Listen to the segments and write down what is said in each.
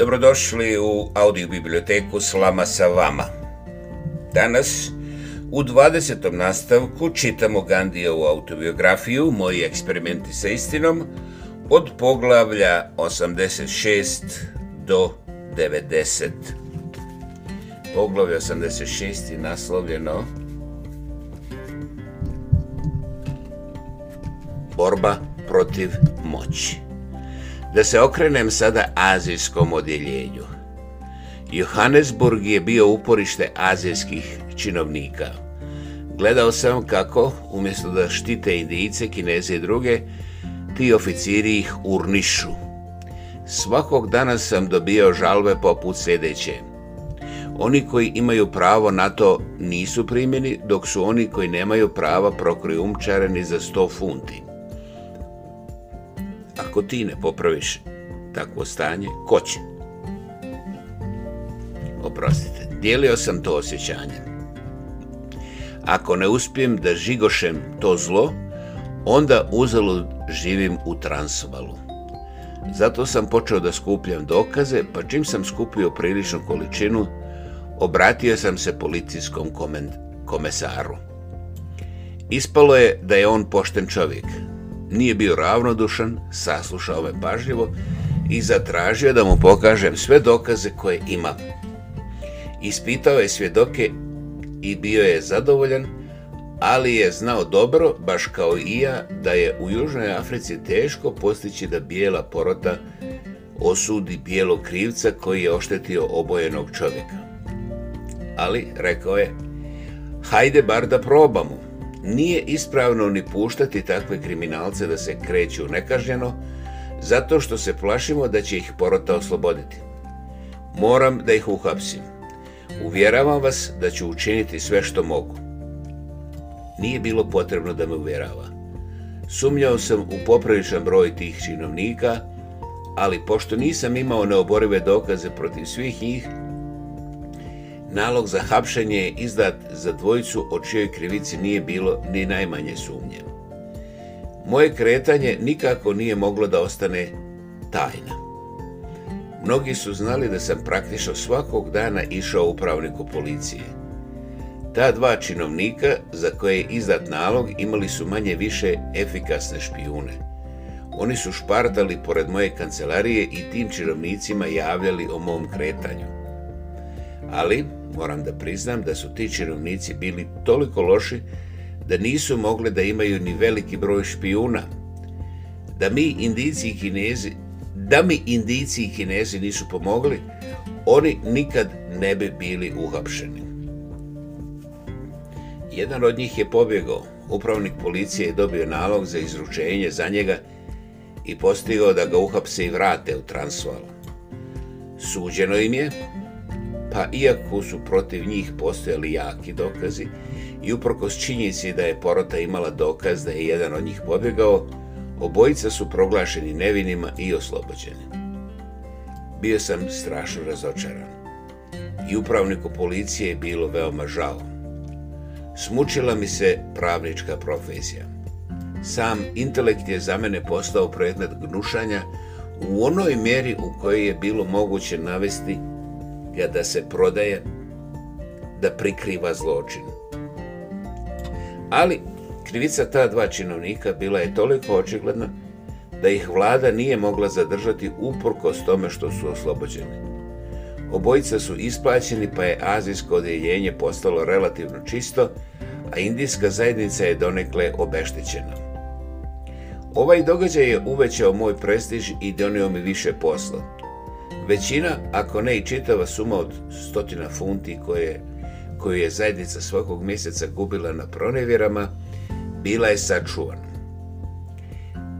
Dobrodošli u audio biblioteku Slama sa vama. Danas u 20. nastavku čitamo Gandijevu autobiografiju Moji eksperimenti sa istinom od poglavlja 86 do 90. Poglavlje 86 je naslovljeno Borba protiv moći. Da se okrenem sada azijskom odjeljenju. Johannesburg je bio uporište azijskih činovnika. Gledao sam kako, umjesto da štite indijice, kineze i druge, ti oficiri ih urnišu. Svakog dana sam dobio žalbe poput sljedeće. Oni koji imaju pravo na to nisu primjeni, dok su oni koji nemaju prava umčareni za 100 funti. Ako ti ne popraviš takvo stanje, ko će? Oprostite, dijelio sam to osjećanje. Ako ne uspijem da žigošem to zlo, onda uzelo živim u transvalu. Zato sam počeo da skupljam dokaze, pa čim sam skupio priličnu količinu, obratio sam se policijskom komesaru. Ispalo je da je on pošten čovjek, nije bio ravnodušan, saslušao me pažljivo i zatražio da mu pokažem sve dokaze koje ima. Ispitao je svjedoke i bio je zadovoljan, ali je znao dobro, baš kao i ja, da je u Južnoj Africi teško postići da bijela porota osudi bijelog krivca koji je oštetio obojenog čovjeka. Ali, rekao je, hajde bar da probamo nije ispravno ni puštati takve kriminalce da se kreću nekažnjeno, zato što se plašimo da će ih porota osloboditi. Moram da ih uhapsim. Uvjeravam vas da ću učiniti sve što mogu. Nije bilo potrebno da me uvjerava. Sumnjao sam u popriličan broj tih činovnika, ali pošto nisam imao neoborive dokaze protiv svih njih, Nalog za hapšenje je izdat za dvojicu o čijoj krivici nije bilo ni najmanje sumnje. Moje kretanje nikako nije moglo da ostane tajna. Mnogi su znali da sam praktično svakog dana išao u upravniku policije. Ta dva činovnika za koje je izdat nalog imali su manje više efikasne špijune. Oni su špartali pored moje kancelarije i tim činovnicima javljali o mom kretanju. Ali, moram da priznam da su ti činovnici bili toliko loši da nisu mogli da imaju ni veliki broj špijuna. Da mi indici i kinezi, da mi indici i kinezi nisu pomogli, oni nikad ne bi bili uhapšeni. Jedan od njih je pobjegao. Upravnik policije je dobio nalog za izručenje za njega i postigao da ga uhapse i vrate u Transvaal. Suđeno im je, pa iako su protiv njih postojali jaki dokazi i uprkos činjenici da je porota imala dokaz da je jedan od njih pobjegao, obojica su proglašeni nevinima i oslobođeni. Bio sam strašno razočaran. I upravniku policije je bilo veoma žao. Smučila mi se pravnička profesija. Sam intelekt je za mene postao predmet gnušanja u onoj mjeri u kojoj je bilo moguće navesti ja da se prodaje, da prikriva zločin. Ali krivica ta dva činovnika bila je toliko očigledna da ih vlada nije mogla zadržati uprkos tome što su oslobođeni. Obojica su isplaćeni pa je azijsko odjeljenje postalo relativno čisto, a indijska zajednica je donekle obeštećena. Ovaj događaj je uvećao moj prestiž i donio mi više posla. Većina, ako ne i čitava suma od stotina funti koje, koju je zajednica svakog mjeseca gubila na pronevjerama, bila je sačuvana.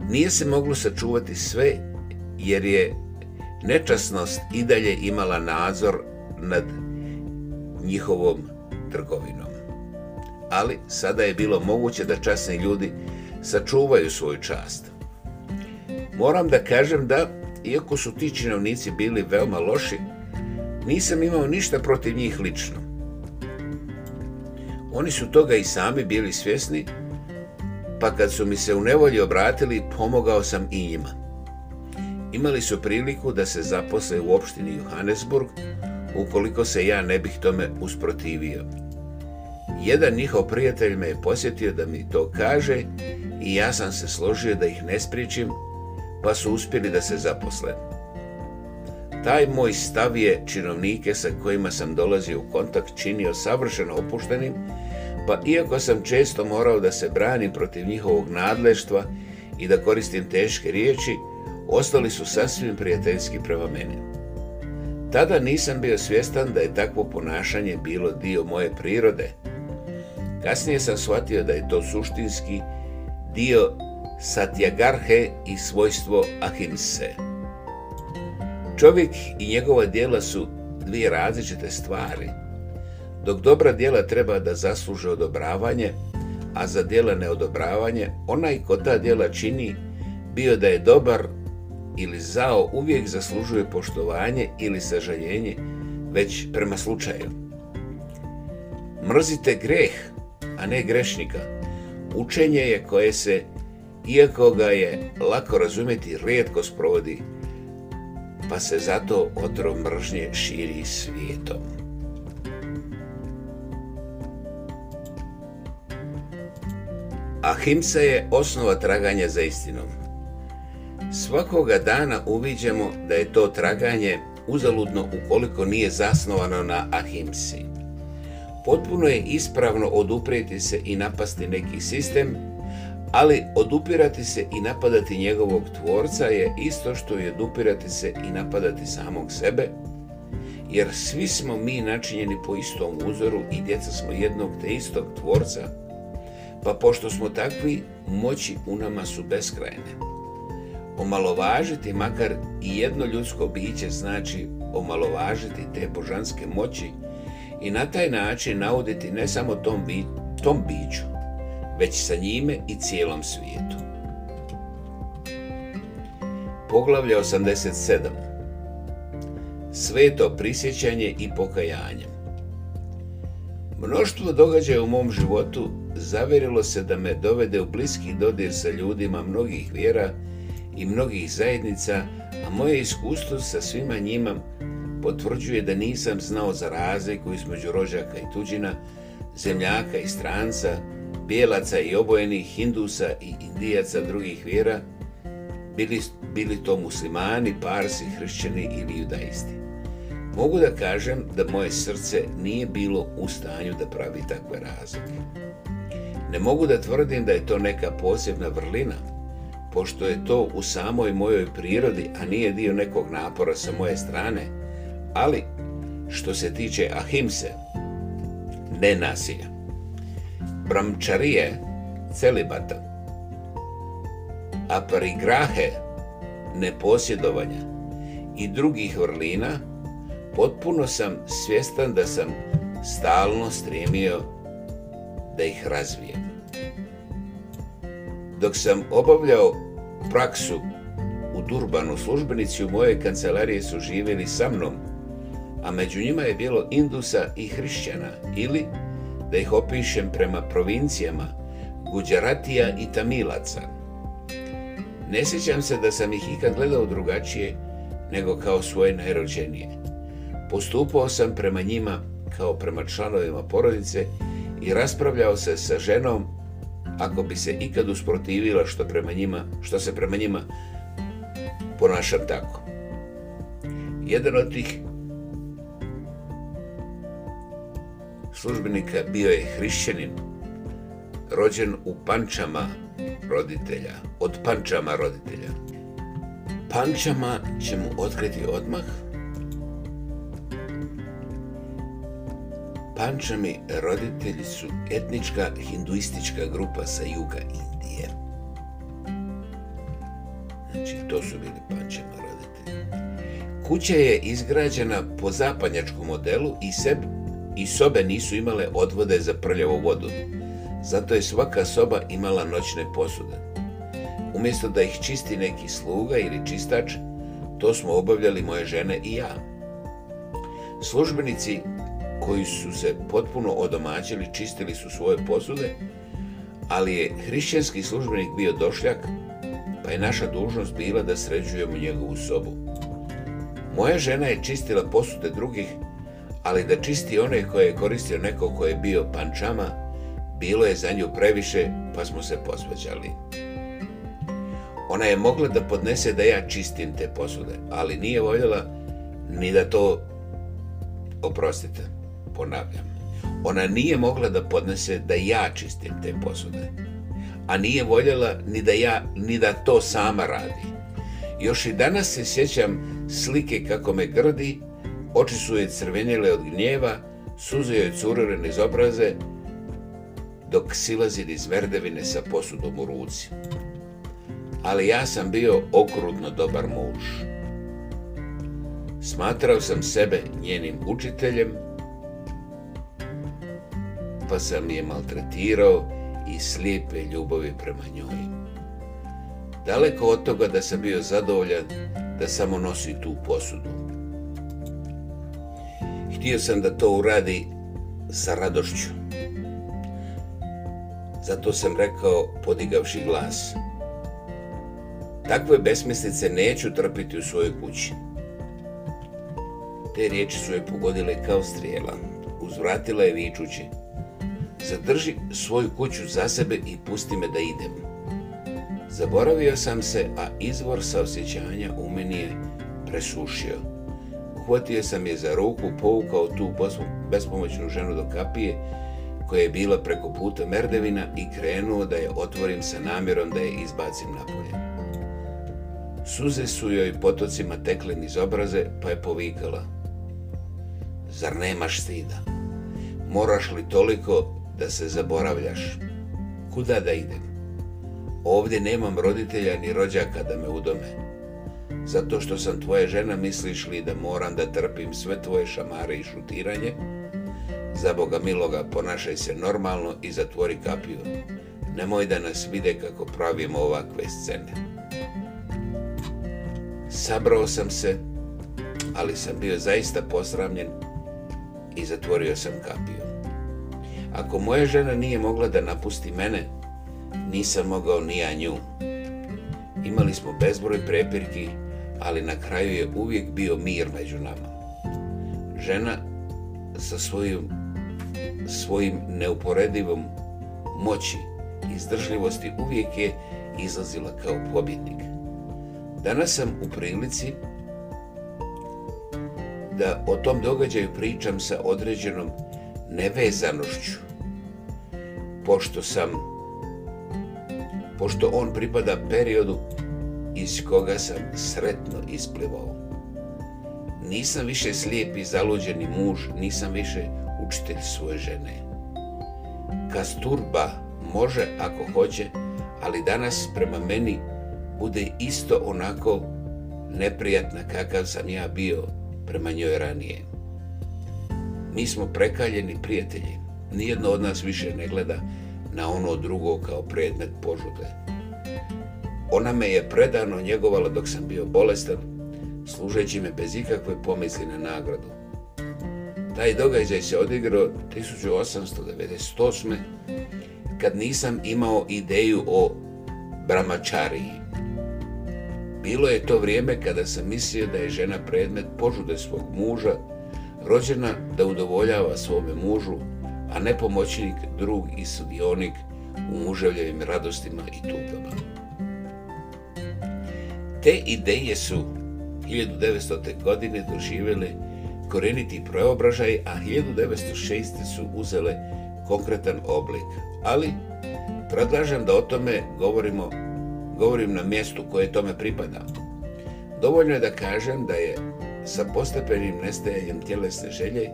Nije se moglo sačuvati sve jer je nečasnost i dalje imala nadzor nad njihovom trgovinom. Ali sada je bilo moguće da časni ljudi sačuvaju svoju čast. Moram da kažem da iako su ti činovnici bili veoma loši, nisam imao ništa protiv njih lično. Oni su toga i sami bili svjesni, pa kad su mi se u nevolji obratili, pomogao sam i njima. Imali su priliku da se zaposle u opštini Johannesburg, ukoliko se ja ne bih tome usprotivio. Jedan njihov prijatelj me je posjetio da mi to kaže i ja sam se složio da ih ne spričim, pa su uspjeli da se zaposle. Taj moj stav je činovnike sa kojima sam dolazio u kontakt činio savršeno opuštenim, pa iako sam često morao da se branim protiv njihovog nadleštva i da koristim teške riječi, ostali su sasvim prijateljski prema meni. Tada nisam bio svjestan da je takvo ponašanje bilo dio moje prirode. Kasnije sam shvatio da je to suštinski dio satyagarhe i svojstvo ahimse. Čovjek i njegova djela su dvije različite stvari. Dok dobra djela treba da zasluže odobravanje, a za djela neodobravanje, onaj ko ta djela čini, bio da je dobar ili zao, uvijek zaslužuje poštovanje ili sažaljenje, već prema slučaju. Mrzite greh, a ne grešnika. Učenje je koje se iako ga je lako razumjeti, rijetko sprovodi, pa se zato otrov mržnje širi svijetom. Ahimsa je osnova traganja za istinom. Svakoga dana uviđamo da je to traganje uzaludno ukoliko nije zasnovano na ahimsi. Potpuno je ispravno oduprijeti se i napasti neki sistem, ali odupirati se i napadati njegovog tvorca je isto što je odupirati se i napadati samog sebe, jer svi smo mi načinjeni po istom uzoru i djeca smo jednog te istog tvorca, pa pošto smo takvi, moći u nama su beskrajne. Omalovažiti makar i jedno ljudsko biće znači omalovažiti te božanske moći i na taj način nauditi ne samo tom, tom biću, već sa njime i cijelom svijetu. Poglavlje 87. Sveto prisjećanje i pokajanje. Mnoštvo događaja u mom životu zaverilo se da me dovede u bliski dodir sa ljudima mnogih vjera i mnogih zajednica, a moje iskustvo sa svima njima potvrđuje da nisam znao za razliku između rođaka i tuđina, zemljaka i stranca, bijelaca i obojenih hindusa i indijaca drugih vjera, bili, bili to muslimani, parsi, hršćani ili judaisti. Mogu da kažem da moje srce nije bilo u stanju da pravi takve razlike. Ne mogu da tvrdim da je to neka posebna vrlina, pošto je to u samoj mojoj prirodi, a nije dio nekog napora sa moje strane, ali što se tiče ahimse, ne nasilja brahmčarije, celibata, a parigrahe, neposjedovanja i drugih vrlina, potpuno sam svjestan da sam stalno stremio da ih razvijem. Dok sam obavljao praksu u Durbanu, službenici u moje kancelariji su živjeli sa mnom, a među njima je bilo Indusa i Hrišćana ili da ih opišem prema provincijama Guđaratija i Tamilaca. Ne sjećam se da sam ih ikad gledao drugačije nego kao svoje najrođenije. Postupao sam prema njima kao prema članovima porodice i raspravljao se sa ženom ako bi se ikad usprotivila što, prema njima, što se prema njima ponašam tako. Jedan od tih službenika bio je hrišćanin, rođen u pančama roditelja, od pančama roditelja. Pančama će mu otkriti odmah. Pančami roditelji su etnička hinduistička grupa sa juga Indije. Znači, to su bili pančama roditelji. Kuća je izgrađena po zapadnjačkom modelu i sebi i sobe nisu imale odvode za prljavu vodu, zato je svaka soba imala noćne posude. Umjesto da ih čisti neki sluga ili čistač, to smo obavljali moje žene i ja. Službenici koji su se potpuno odomaćili čistili su svoje posude, ali je hrišćanski službenik bio došljak, pa je naša dužnost bila da sređujemo njegovu sobu. Moja žena je čistila posude drugih ali da čisti one koje je koristio neko koje je bio pančama, bilo je za nju previše, pa smo se posvađali. Ona je mogla da podnese da ja čistim te posude, ali nije voljela ni da to oprostite, ponavljam. Ona nije mogla da podnese da ja čistim te posude, a nije voljela ni da ja, ni da to sama radi. Još i danas se sjećam slike kako me grdi Oči su je crvenile od gnjeva, suze joj curile niz obraze, dok silazi iz verdevine sa posudom u ruci. Ali ja sam bio okrutno dobar muž. Smatrao sam sebe njenim učiteljem, pa sam je maltretirao i slijepe ljubavi prema njoj. Daleko od toga da sam bio zadovoljan da samo nosi tu posudu htio sam da to uradi sa radošću. Zato sam rekao, podigavši glas, takve besmislice neću trpiti u svojoj kući. Te riječi su je pogodile kao strijela. Uzvratila je vičući. Zadrži svoju kuću za sebe i pusti me da idem. Zaboravio sam se, a izvor saosjećanja u meni je presušio. Uhvatio sam je za ruku, povukao tu bespomoćnu ženu do kapije, koja je bila preko puta merdevina i krenuo da je otvorim sa namjerom da je izbacim napolje. Suze su joj potocima tekle iz obraze, pa je povikala. Zar nemaš stida? Moraš li toliko da se zaboravljaš? Kuda da idem? Ovdje nemam roditelja ni rođaka da me udome. Zato što sam tvoja žena, misliš li da moram da trpim sve tvoje šamare i šutiranje? Za Boga miloga, ponašaj se normalno i zatvori kapiju. Nemoj da nas vide kako pravimo ovakve scene. Sabrao sam se, ali sam bio zaista posramljen i zatvorio sam kapiju. Ako moja žena nije mogla da napusti mene, nisam mogao ni ja nju. Imali smo bezbroj prepirki ali na kraju je uvijek bio mir među nama. Žena sa svojim, svojim neuporedivom moći i izdržljivosti uvijek je izlazila kao pobjednik. Danas sam u prilici da o tom događaju pričam sa određenom nevezanošću, pošto sam, pošto on pripada periodu iz koga sam sretno isplivao. Nisam više slijep i zaluđeni muž, nisam više učitelj svoje žene. Kasturba može ako hoće, ali danas prema meni bude isto onako neprijatna kakav sam ja bio prema njoj ranije. Mi smo prekaljeni prijatelji. Nijedno od nas više ne gleda na ono drugo kao predmet požude. Ona me je predano njegovala dok sam bio bolestan, služeći me bez ikakve pomisli na nagradu. Taj događaj se odigrao 1898. kad nisam imao ideju o bramačariji. Bilo je to vrijeme kada sam mislio da je žena predmet požude svog muža, rođena da udovoljava svome mužu, a ne pomoćnik, drug i sudionik u muževljevim radostima i tugama. Te ideje su 1900. godine doživjeli koreniti preobražaj, a 1906. su uzele konkretan oblik. Ali predlažem da o tome govorimo, govorim na mjestu koje tome pripada. Dovoljno je da kažem da je sa postepenim nestajanjem tjelesne želje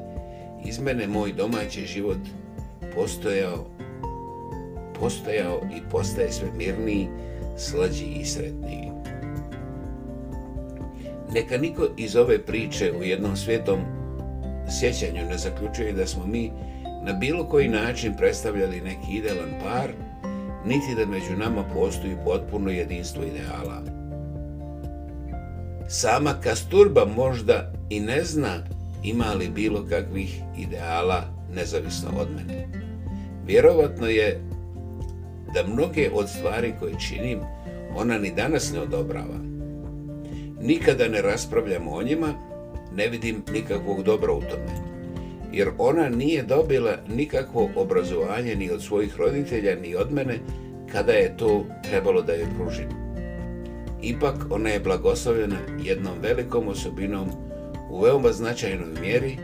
iz mene moj domaći život postojao, postojao i postaje sve mirniji, slađi i sretniji neka niko iz ove priče u jednom svijetom sjećanju ne zaključuje da smo mi na bilo koji način predstavljali neki idealan par, niti da među nama postoji potpuno jedinstvo ideala. Sama Kasturba možda i ne zna ima li bilo kakvih ideala nezavisno od mene. Vjerovatno je da mnoge od stvari koje činim ona ni danas ne odobrava nikada ne raspravljamo o njima, ne vidim nikakvog dobra u tome. Jer ona nije dobila nikakvo obrazovanje ni od svojih roditelja, ni od mene, kada je to trebalo da je pružim. Ipak ona je blagoslovljena jednom velikom osobinom u veoma značajnoj mjeri,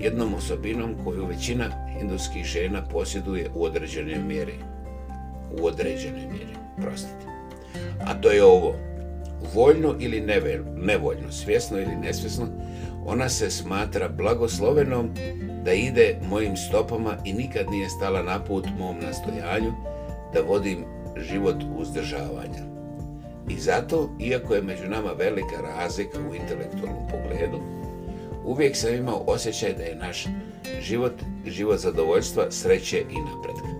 jednom osobinom koju većina hinduskih žena posjeduje u određenoj mjeri. U određenoj mjeri, prostite. A to je ovo voljno ili nevoljno, svjesno ili nesvjesno, ona se smatra blagoslovenom da ide mojim stopama i nikad nije stala na put mom nastojanju da vodim život uzdržavanja. I zato, iako je među nama velika razlika u intelektualnom pogledu, uvijek sam imao osjećaj da je naš život život zadovoljstva, sreće i napretka.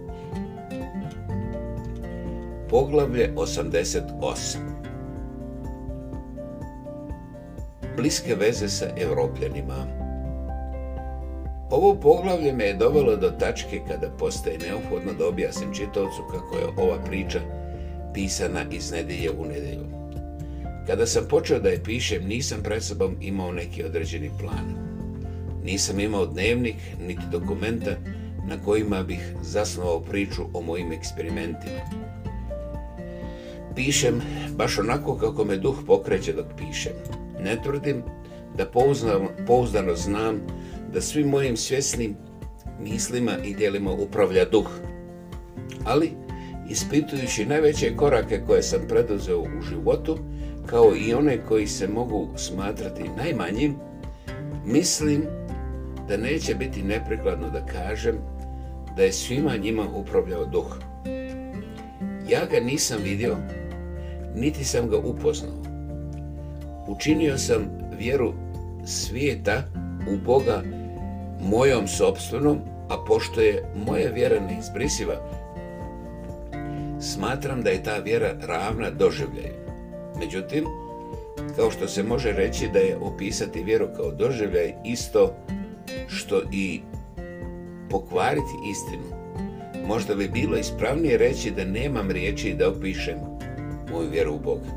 Poglavlje 88 bliske veze sa Evropljanima. Ovo poglavlje me je dovelo do tačke kada postaje neophodno da objasnim čitavcu kako je ova priča pisana iz nedelje u nedelju. Kada sam počeo da je pišem, nisam pred sobom imao neki određeni plan. Nisam imao dnevnik niti dokumenta na kojima bih zasnovao priču o mojim eksperimentima. Pišem baš onako kako me duh pokreće dok pišem ne tvrdim da pouzdano znam da svim mojim svjesnim mislima i djelima upravlja duh. Ali, ispitujući najveće korake koje sam preduzeo u životu, kao i one koji se mogu smatrati najmanjim, mislim da neće biti neprikladno da kažem da je svima njima upravljao duh. Ja ga nisam vidio, niti sam ga upoznao, učinio sam vjeru svijeta u Boga mojom sobstvenom, a pošto je moja vjera neizbrisiva, smatram da je ta vjera ravna doživljaju. Međutim, kao što se može reći da je opisati vjeru kao doživljaj isto što i pokvariti istinu. Možda bi bilo ispravnije reći da nemam riječi da opišem moju vjeru u Boga.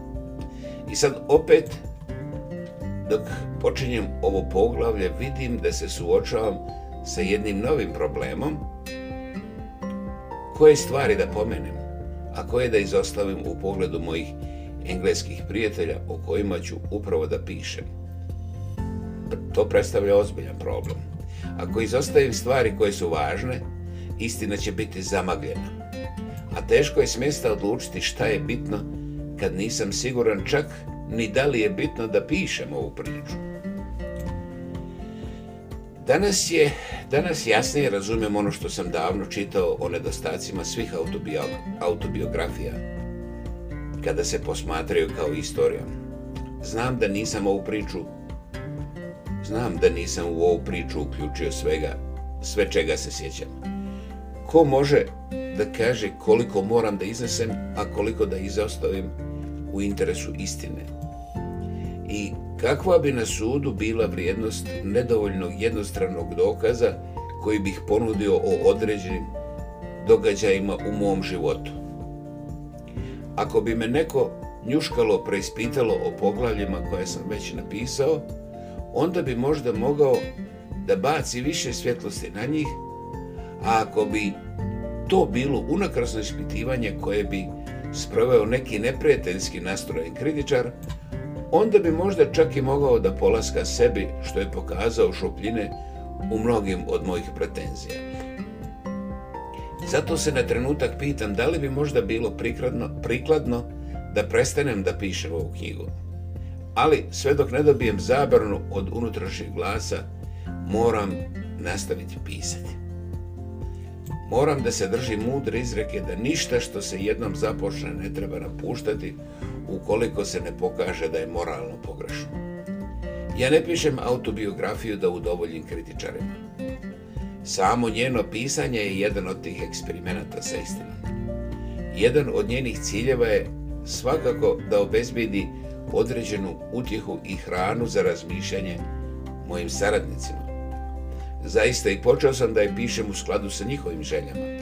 I sad opet dok počinjem ovo poglavlje vidim da se suočavam sa jednim novim problemom koje stvari da pomenem, a koje da izostavim u pogledu mojih engleskih prijatelja o kojima ću upravo da pišem. To predstavlja ozbiljan problem. Ako izostavim stvari koje su važne, istina će biti zamagljena. A teško je smjesta odlučiti šta je bitno kad nisam siguran čak ni da li je bitno da pišem ovu priču. Danas, je, danas jasnije razumijem ono što sam davno čitao o nedostacima svih autobiografija, kada se posmatraju kao istorija. Znam da nisam ovu priču Znam da nisam u ovu priču uključio svega, sve čega se sjećam. Ko može da kaže koliko moram da iznesem, a koliko da izostavim u interesu istine. I kakva bi na sudu bila vrijednost nedovoljnog jednostranog dokaza koji bih ponudio o određenim događajima u mom životu. Ako bi me neko njuškalo preispitalo o poglavljima koje sam već napisao, onda bi možda mogao da baci više svjetlosti na njih, a ako bi to bilo unakrasno ispitivanje koje bi sproveo neki neprijateljski nastrojen kritičar, onda bi možda čak i mogao da polaska sebi što je pokazao šupljine u mnogim od mojih pretenzija. Zato se na trenutak pitam da li bi možda bilo prikladno, prikladno da prestanem da pišem ovu knjigu. Ali sve dok ne dobijem zabranu od unutrašnjeg glasa, moram nastaviti pisati. Moram da se držim mudre izreke da ništa što se jednom započne ne treba napuštati ukoliko se ne pokaže da je moralno pogrešno. Ja ne pišem autobiografiju da udovoljim kritičarima. Samo njeno pisanje je jedan od tih eksperimenata sa istinom. Jedan od njenih ciljeva je svakako da obezbidi određenu utjehu i hranu za razmišljanje mojim saradnicima. Zaista i počeo sam da je pišem u skladu sa njihovim željama.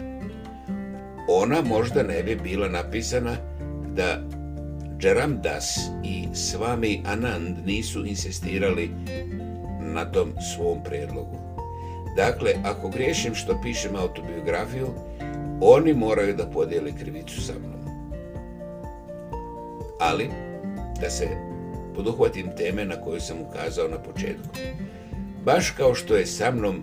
Ona možda ne bi bila napisana da Das i Swami Anand nisu insistirali na tom svom predlogu. Dakle, ako griješim što pišem autobiografiju, oni moraju da podijeli krivicu sa mnom. Ali, da se poduhvatim teme na koju sam ukazao na početku baš kao što je sa mnom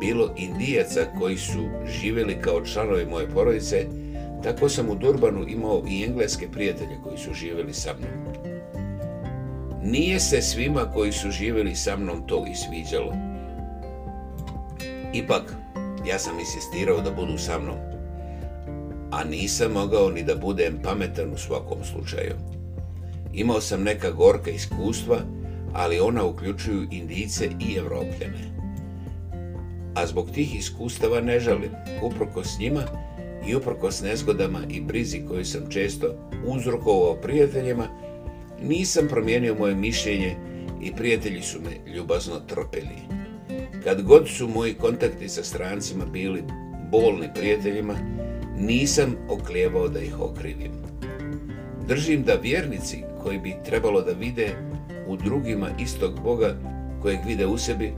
bilo indijaca koji su živjeli kao članovi moje porodice, tako sam u Durbanu imao i engleske prijatelje koji su živjeli sa mnom. Nije se svima koji su živjeli sa mnom to i sviđalo. Ipak, ja sam insistirao da budu sa mnom, a nisam mogao ni da budem pametan u svakom slučaju. Imao sam neka gorka iskustva ali ona uključuju Indijice i Evropljane. A zbog tih iskustava ne žalim, s njima i s nezgodama i brizi koju sam često uzrokovao prijateljima, nisam promijenio moje mišljenje i prijatelji su me ljubazno tropili. Kad god su moji kontakti sa strancima bili bolni prijateljima, nisam oklijevao da ih okrivim. Držim da vjernici koji bi trebalo da vide u drugima istog Boga kojeg vide u sebi,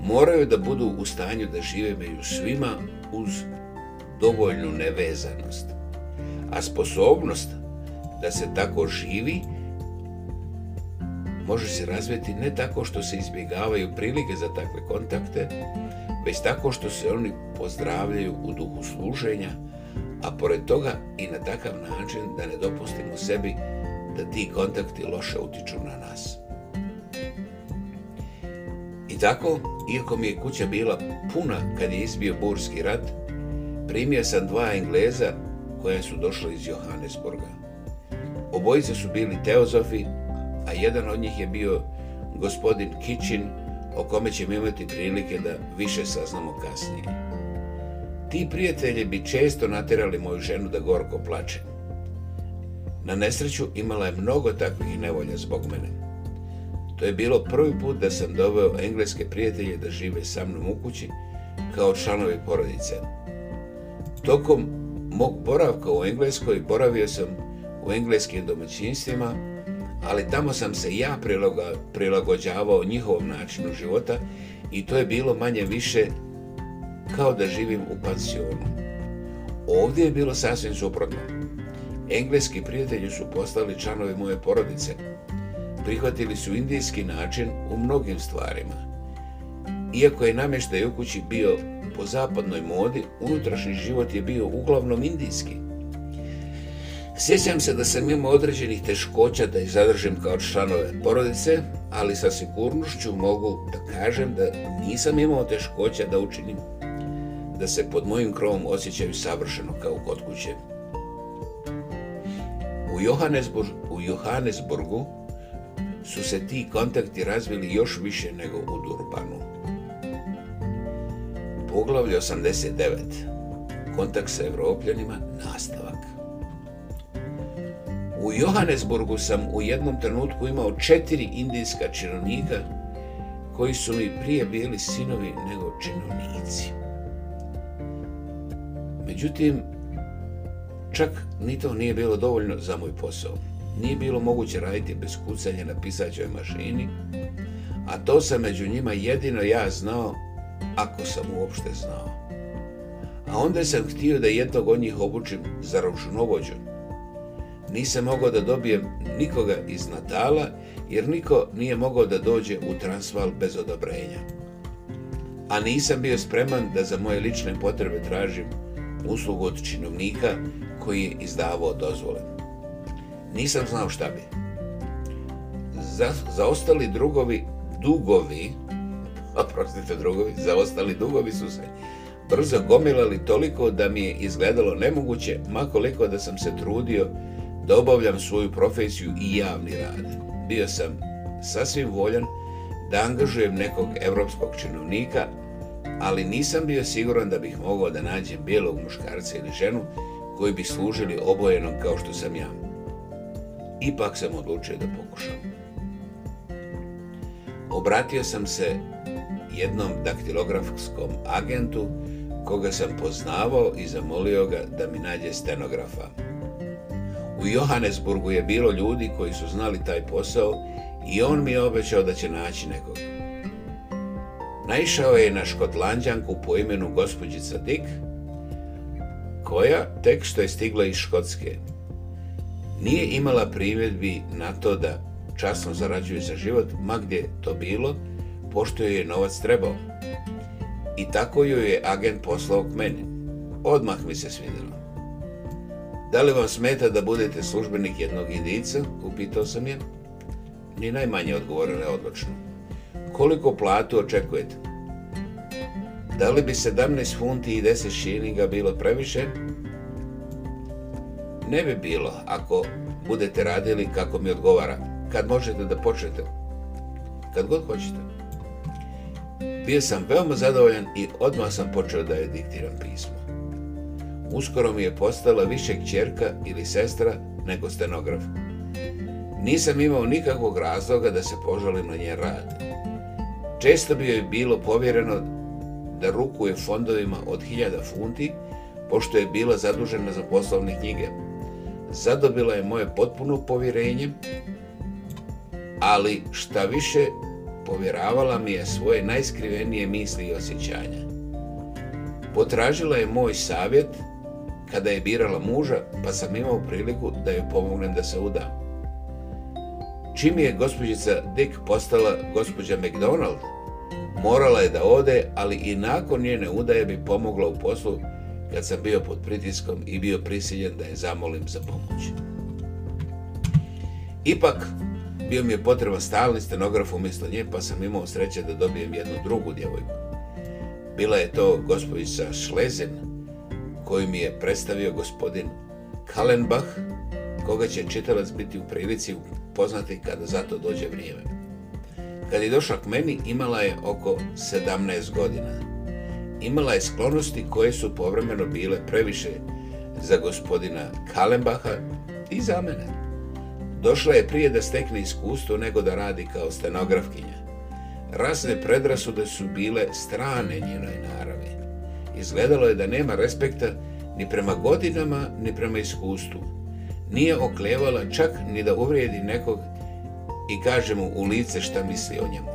moraju da budu u stanju da žive među svima uz dovoljnu nevezanost. A sposobnost da se tako živi može se razviti ne tako što se izbjegavaju prilike za takve kontakte, već tako što se oni pozdravljaju u duhu služenja, a pored toga i na takav način da ne dopustimo sebi da ti kontakti loše utiču na nas. I tako, iako mi je kuća bila puna kad je izbio burski rat, primio sam dva Engleza koja su došla iz Johannesburga. Obojice su bili teozofi, a jedan od njih je bio gospodin Kitchen, o kome ćemo imati prilike da više saznamo kasnije. Ti prijatelji bi često natjerali moju ženu da gorko plače. Na nesreću imala je mnogo takvih nevolja zbog mene. To je bilo prvi put da sam doveo engleske prijatelje da žive sa mnom u kući kao članovi porodice. Tokom mog boravka u Engleskoj boravio sam u engleskim domaćinstvima, ali tamo sam se ja prilagođavao njihovom načinu života i to je bilo manje više kao da živim u pansionu. Ovdje je bilo sasvim suprotno. Engleski prijatelji su postali članovi moje porodice. Prihvatili su indijski način u mnogim stvarima. Iako je namještaj u kući bio po zapadnoj modi, unutrašnji život je bio uglavnom indijski. Sjećam se da sam imao određenih teškoća da ih zadržim kao članove porodice, ali sa sigurnošću mogu da kažem da nisam imao teškoća da učinim da se pod mojim krovom osjećaju savršeno kao kod kuće u Johannesburgu su se ti kontakti razvili još više nego u Durbanu. Poglavlje 89. Kontakt sa Evropljanima, nastavak. U Johannesburgu sam u jednom trenutku imao četiri indijska činovnika koji su mi prije bili sinovi nego činovnici. Međutim, Čak ni to nije bilo dovoljno za moj posao. Nije bilo moguće raditi bez kucanja na pisaćoj mašini, a to sam među njima jedino ja znao, ako sam uopšte znao. A onda sam htio da jednog od njih obučim za računovođu. Nisam mogao da dobijem nikoga iz Natala, jer niko nije mogao da dođe u transval bez odobrenja. A nisam bio spreman da za moje lične potrebe tražim uslugu od činovnika koji je izdavao dozvole. Nisam znao šta bi. Za, zaostali drugovi, dugovi, oprostite drugovi, zaostali dugovi su se brzo gomilali toliko da mi je izgledalo nemoguće, makoliko da sam se trudio da obavljam svoju profesiju i javni rad. Bio sam sasvim voljan da angažujem nekog evropskog činovnika, ali nisam bio siguran da bih mogao da nađem bijelog muškarca ili ženu koji bi služili obojenom kao što sam ja. Ipak sam odlučio da pokušam. Obratio sam se jednom daktilografskom agentu koga sam poznavao i zamolio ga da mi nađe stenografa. U Johannesburgu je bilo ljudi koji su znali taj posao i on mi je obećao da će naći nekog. Naišao je na škotlanđanku po imenu gospođica Dick, koja, tek što je stigla iz Škotske, nije imala primjedbi na to da časno zarađuje za život, ma gdje to bilo, pošto joj je novac trebao. I tako joj je agent poslao k meni. Odmah mi se svidjelo. Da li vam smeta da budete službenik jednog indijica? Upitao sam je. Ni najmanje odgovorila odločno. Koliko platu očekujete? Da li bi 17 funti i 10 šilinga bilo previše? Ne bi bilo ako budete radili kako mi odgovara. Kad možete da počnete. Kad god hoćete. Bio sam veoma zadovoljan i odmah sam počeo da je diktiram pismo. Uskoro mi je postala više čerka ili sestra nego stenograf. Nisam imao nikakvog razloga da se požalim na njen rad. Često bi joj bilo povjereno da rukuje fondovima od hiljada funti, pošto je bila zadužena za poslovne knjige. Zadobila je moje potpuno povjerenje, ali šta više povjeravala mi je svoje najskrivenije misli i osjećanja. Potražila je moj savjet kada je birala muža, pa sam imao priliku da joj pomognem da se uda. Čim je gospođica Dick postala gospođa McDonald, Morala je da ode, ali i nakon njene udaje bi pomogla u poslu kad sam bio pod pritiskom i bio prisiljen da je zamolim za pomoć. Ipak, bio mi je potreban stalni stenograf umjesto nje, pa sam imao sreće da dobijem jednu drugu djevojku. Bila je to gospodica Šlezen, koju mi je predstavio gospodin Kalenbach, koga će čitalac biti u prilici upoznati kada za to dođe vrijeme. Kad je došla k meni, imala je oko 17 godina. Imala je sklonosti koje su povremeno bile previše za gospodina Kalembaha i za mene. Došla je prije da stekne iskustvo nego da radi kao stenografkinja. Rasne predrasude su bile strane njenoj naravi. Izgledalo je da nema respekta ni prema godinama, ni prema iskustvu. Nije oklevala čak ni da uvrijedi nekog i kaže mu u lice šta misli o njemu.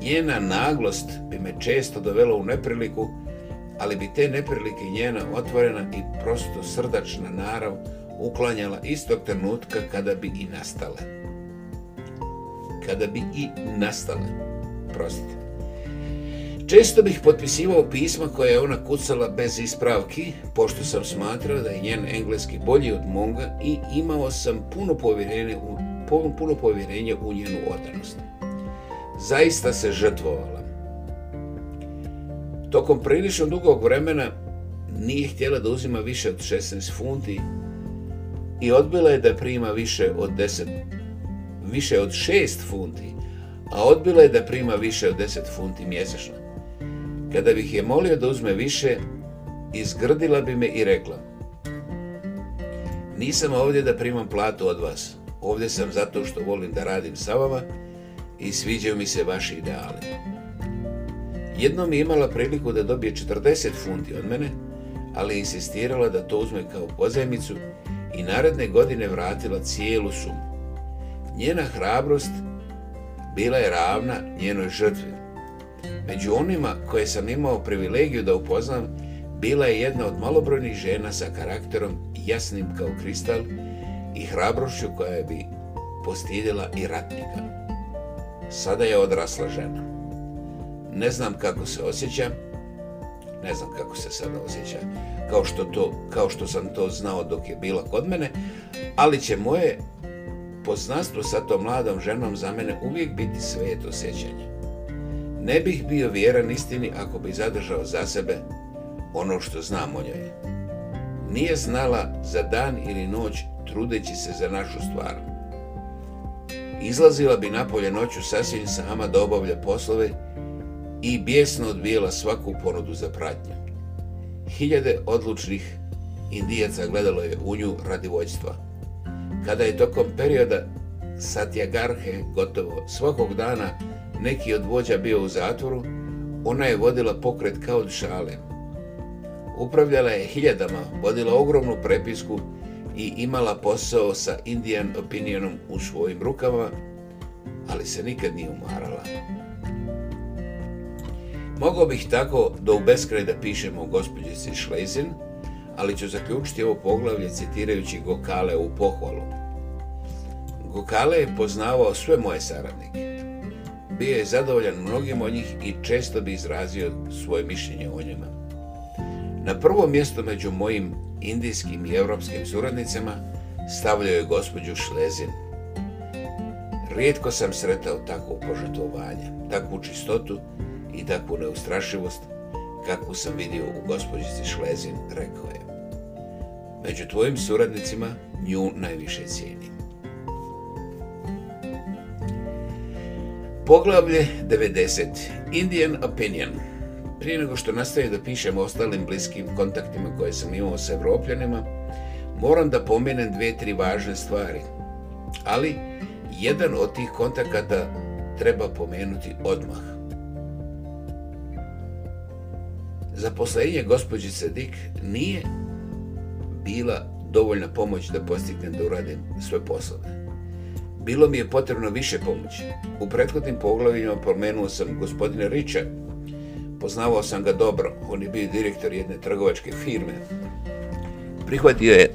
Njena naglost bi me često dovela u nepriliku, ali bi te neprilike njena otvorena i prosto srdačna narav uklanjala istog trenutka kada bi i nastale. Kada bi i nastale. Prostite. Često bih potpisivao pisma koje je ona kucala bez ispravki, pošto sam smatrao da je njen engleski bolji od monga i imao sam puno povjerenje u puno, povjerenje u njenu odanost. Zaista se žrtvovala. Tokom prilično dugog vremena nije htjela da uzima više od 16 funti i odbila je da prima više od 10 više od 6 funti, a odbila je da prima više od 10 funti mjesečno. Kada bih je molio da uzme više, izgrdila bi me i rekla Nisam ovdje da primam platu od vas. Ovdje sam zato što volim da radim sa vama i sviđaju mi se vaši ideali. Jednom je imala priliku da dobije 40 funti od mene, ali je insistirala da to uzme kao pozajmicu i naredne godine vratila cijelu sumu. Njena hrabrost bila je ravna njenoj žrtvi. Među onima koje sam imao privilegiju da upoznam, bila je jedna od malobrojnih žena sa karakterom jasnim kao kristal i hrabrošću koja bi postidila i ratnika. Sada je odrasla žena. Ne znam kako se osjeća, ne znam kako se sada osjeća, kao što, to, kao što sam to znao dok je bila kod mene, ali će moje poznanstvo sa tom mladom ženom za mene uvijek biti to osjećanje. Ne bih bio vjeran istini ako bi zadržao za sebe ono što znam o njoj. Nije znala za dan ili noć trudeći se za našu stvar. Izlazila bi napolje noću sasvim sama da obavlja poslove i bijesno odbijela svaku ponudu za pratnju. Hiljade odlučnih indijaca gledalo je u nju radi vojstva. Kada je tokom perioda Satyagarhe gotovo svakog dana neki od vođa bio u zatvoru, ona je vodila pokret kao od šale. Upravljala je hiljadama, vodila ogromnu prepisku, i imala posao sa Indian Opinionom u svojim rukama, ali se nikad nije umarala. Mogao bih tako do u beskraj da pišemo o gospođici Šlezin, ali ću zaključiti ovo poglavlje citirajući Gokale u pohvalu. Gokale je poznavao sve moje saradnike. Bio je zadovoljan mnogim od njih i često bi izrazio svoje mišljenje o njima. Na prvo mjesto među mojim indijskim i europskim suradnicama stavljao je gospođu Šlezin. Rijetko sam sretao takvo požetovanje, takvu čistotu i takvu neustrašivost kakvu sam vidio u gospođici Šlezin, rekao je. Među tvojim suradnicima nju najviše cijenim. Poglavlje 90. Indian Opinion prije nego što nastavim da pišem o ostalim bliskim kontaktima koje sam imao s Evropljanima, moram da pomenem dve, tri važne stvari. Ali, jedan od tih kontakata treba pomenuti odmah. Zaposlenje gospođe Dik nije bila dovoljna pomoć da postignem da uradim sve poslove. Bilo mi je potrebno više pomoći. U prethodnim poglavljima pomenuo sam gospodina Riča, poznavao sam ga dobro, on je bio direktor jedne trgovačke firme. Prihvatio je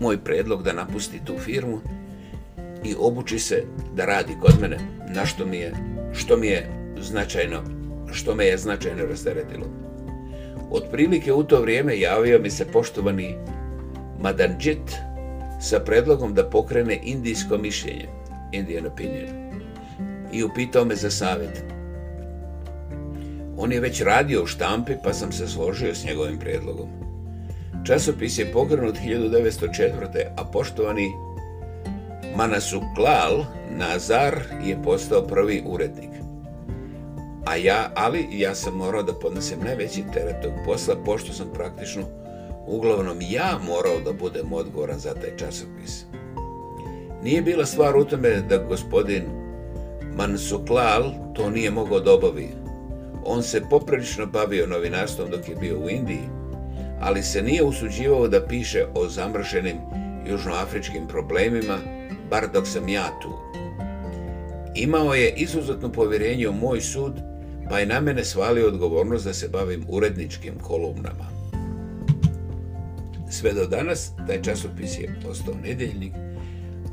moj predlog da napusti tu firmu i obuči se da radi kod mene, na što mi je, što mi je značajno, što me je značajno rasteretilo. Otprilike u to vrijeme javio mi se poštovani Madanjit sa predlogom da pokrene indijsko mišljenje, Indian opinion, i upitao me za savjet. On je već radio u štampi pa sam se složio s njegovim prijedlogom. Časopis je pokrenut 1904. a poštovani Manasuklal Nazar je postao prvi urednik. A ja, ali ja sam morao da podnesem najveći teret tog posla, pošto sam praktično uglavnom ja morao da budem odgovoran za taj časopis. Nije bila stvar u tome da gospodin Mansuklal to nije mogao da on se poprilično bavio novinarstvom dok je bio u Indiji, ali se nije usuđivao da piše o zamršenim južnoafričkim problemima, bar dok sam ja tu. Imao je izuzetno povjerenje u moj sud, pa je na mene svalio odgovornost da se bavim uredničkim kolumnama. Sve do danas taj časopis je postao nedeljnik,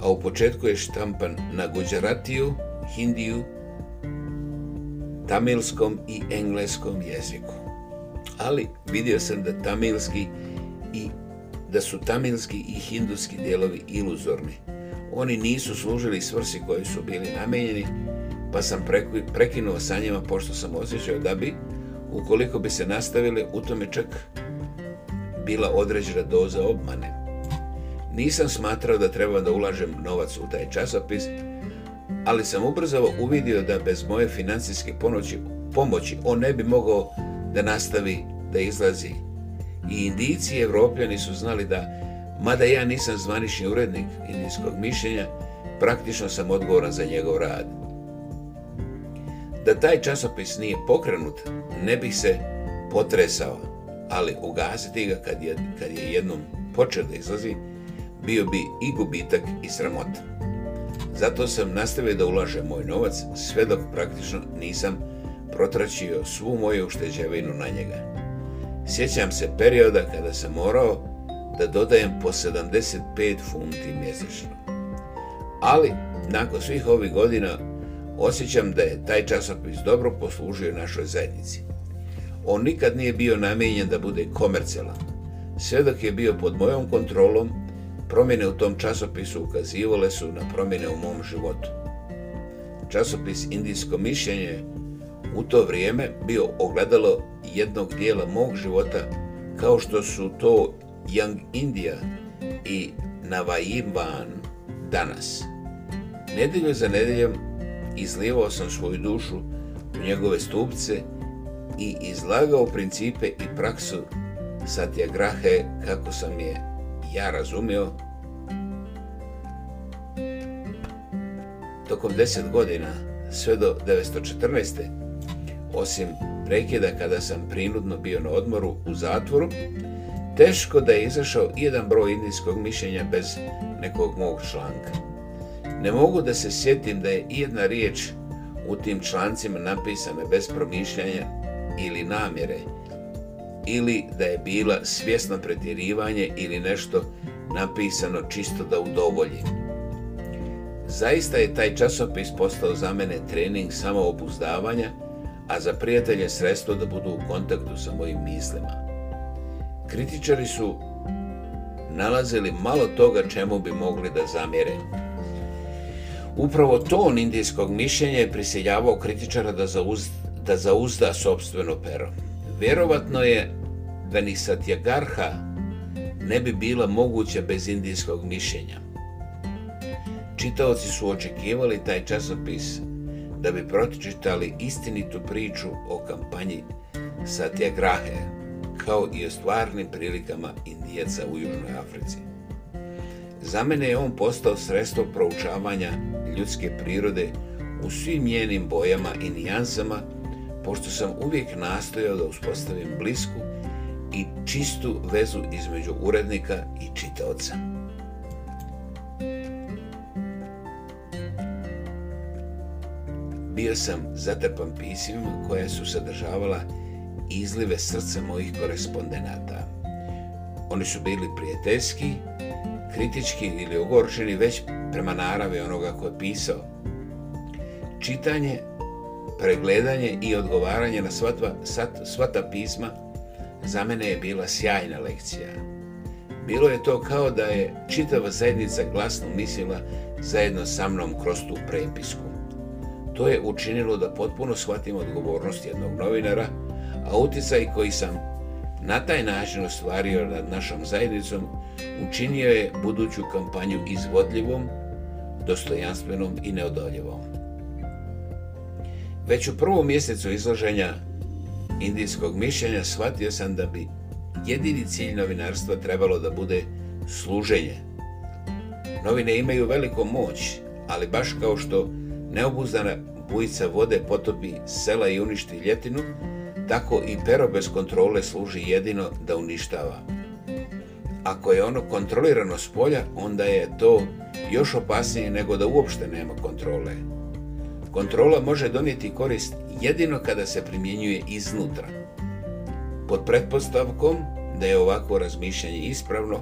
a u početku je štampan na Gujaratiju, Hindiju tamilskom i engleskom jeziku. Ali vidio sam da tamilski i da su tamilski i hinduski dijelovi iluzorni. Oni nisu služili svrsi koji su bili namijenjeni, pa sam prekinuo sa njima pošto sam osjećao da bi, ukoliko bi se nastavili, u tome čak bila određena doza obmane. Nisam smatrao da treba da ulažem novac u taj časopis, ali sam ubrzo uvidio da bez moje financijske pomoći, pomoći on ne bi mogao da nastavi da izlazi. I Indijci i Evropljani su znali da, mada ja nisam zvanični urednik indijskog mišljenja, praktično sam odgovoran za njegov rad. Da taj časopis nije pokrenut, ne bih se potresao, ali ugasiti ga kad je, kad je jednom počeo da izlazi, bio bi i gubitak i sramota. Zato sam nastavio da ulažem moj novac, sve dok praktično nisam protračio svu moju ušteđevinu na njega. Sjećam se perioda kada sam morao da dodajem po 75 funti mjesečno. Ali, nakon svih ovih godina, osjećam da je taj časopis dobro poslužio našoj zajednici. On nikad nije bio namijenjen da bude komercijalan. Sve dok je bio pod mojom kontrolom, Promjene u tom časopisu ukazivale su na promjene u mom životu. Časopis Indijsko mišljenje u to vrijeme bio ogledalo jednog dijela mog života kao što su to Young India i Navajiban danas. Nedelju za nedeljom izlivao sam svoju dušu u njegove stupce i izlagao principe i praksu Satyagrahe kako sam je ja razumio tokom 10 godina sve do 914. Osim prekida kada sam prinudno bio na odmoru u zatvoru, teško da je izašao jedan broj indijskog mišljenja bez nekog mog članka. Ne mogu da se sjetim da je jedna riječ u tim člancima napisana bez promišljanja ili namjere, ili da je bila svjesno pretjerivanje ili nešto napisano čisto da udovolji. Zaista je taj časopis postao za mene trening samoobuzdavanja, a za prijatelje sredstvo da budu u kontaktu sa mojim mislima. Kritičari su nalazili malo toga čemu bi mogli da zamjere. Upravo ton indijskog mišljenja je prisiljavao kritičara da, da zauzda sobstveno pero. Vjerovatno je da ni Satyagarha ne bi bila moguća bez indijskog mišljenja. Čitaoci su očekivali taj časopis da bi pročitali istinitu priču o kampanji Satyagrahe, kao i o stvarnim prilikama Indijaca u Južnoj Africi. Za mene je on postao sredstvo proučavanja ljudske prirode u svim njenim bojama i nijansama, pošto sam uvijek nastojao da uspostavim blisku i čistu vezu između urednika i čitaoca. Bio sam zatrpan pismima koja su sadržavala izlive srca mojih korespondenata. Oni su bili prijateljski, kritički ili ogorčeni već prema naravi onoga ko je pisao. Čitanje pregledanje i odgovaranje na sva, ta pisma za mene je bila sjajna lekcija. Bilo je to kao da je čitava zajednica glasno mislila zajedno sa mnom kroz tu prepisku. To je učinilo da potpuno shvatim odgovornost jednog novinara, a utjecaj koji sam na taj način ostvario nad našom zajednicom učinio je buduću kampanju izvodljivom, dostojanstvenom i neodoljivom. Već u prvom mjesecu izloženja indijskog mišljenja shvatio sam da bi jedini cilj novinarstva trebalo da bude služenje. Novine imaju veliku moć, ali baš kao što neobuzdana bujica vode potopi sela i uništi ljetinu, tako i pero bez kontrole služi jedino da uništava. Ako je ono kontrolirano s polja, onda je to još opasnije nego da uopšte nema kontrole. Kontrola može donijeti korist jedino kada se primjenjuje iznutra. Pod pretpostavkom da je ovako razmišljanje ispravno,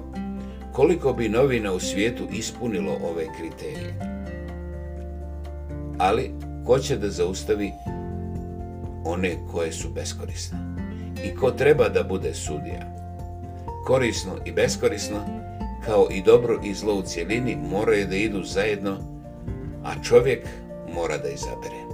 koliko bi novina u svijetu ispunilo ove kriterije. Ali, ko će da zaustavi one koje su beskorisne? I ko treba da bude sudija? Korisno i beskorisno, kao i dobro i zlo u cjelini, moraju da idu zajedno, a čovjek mora da izabere.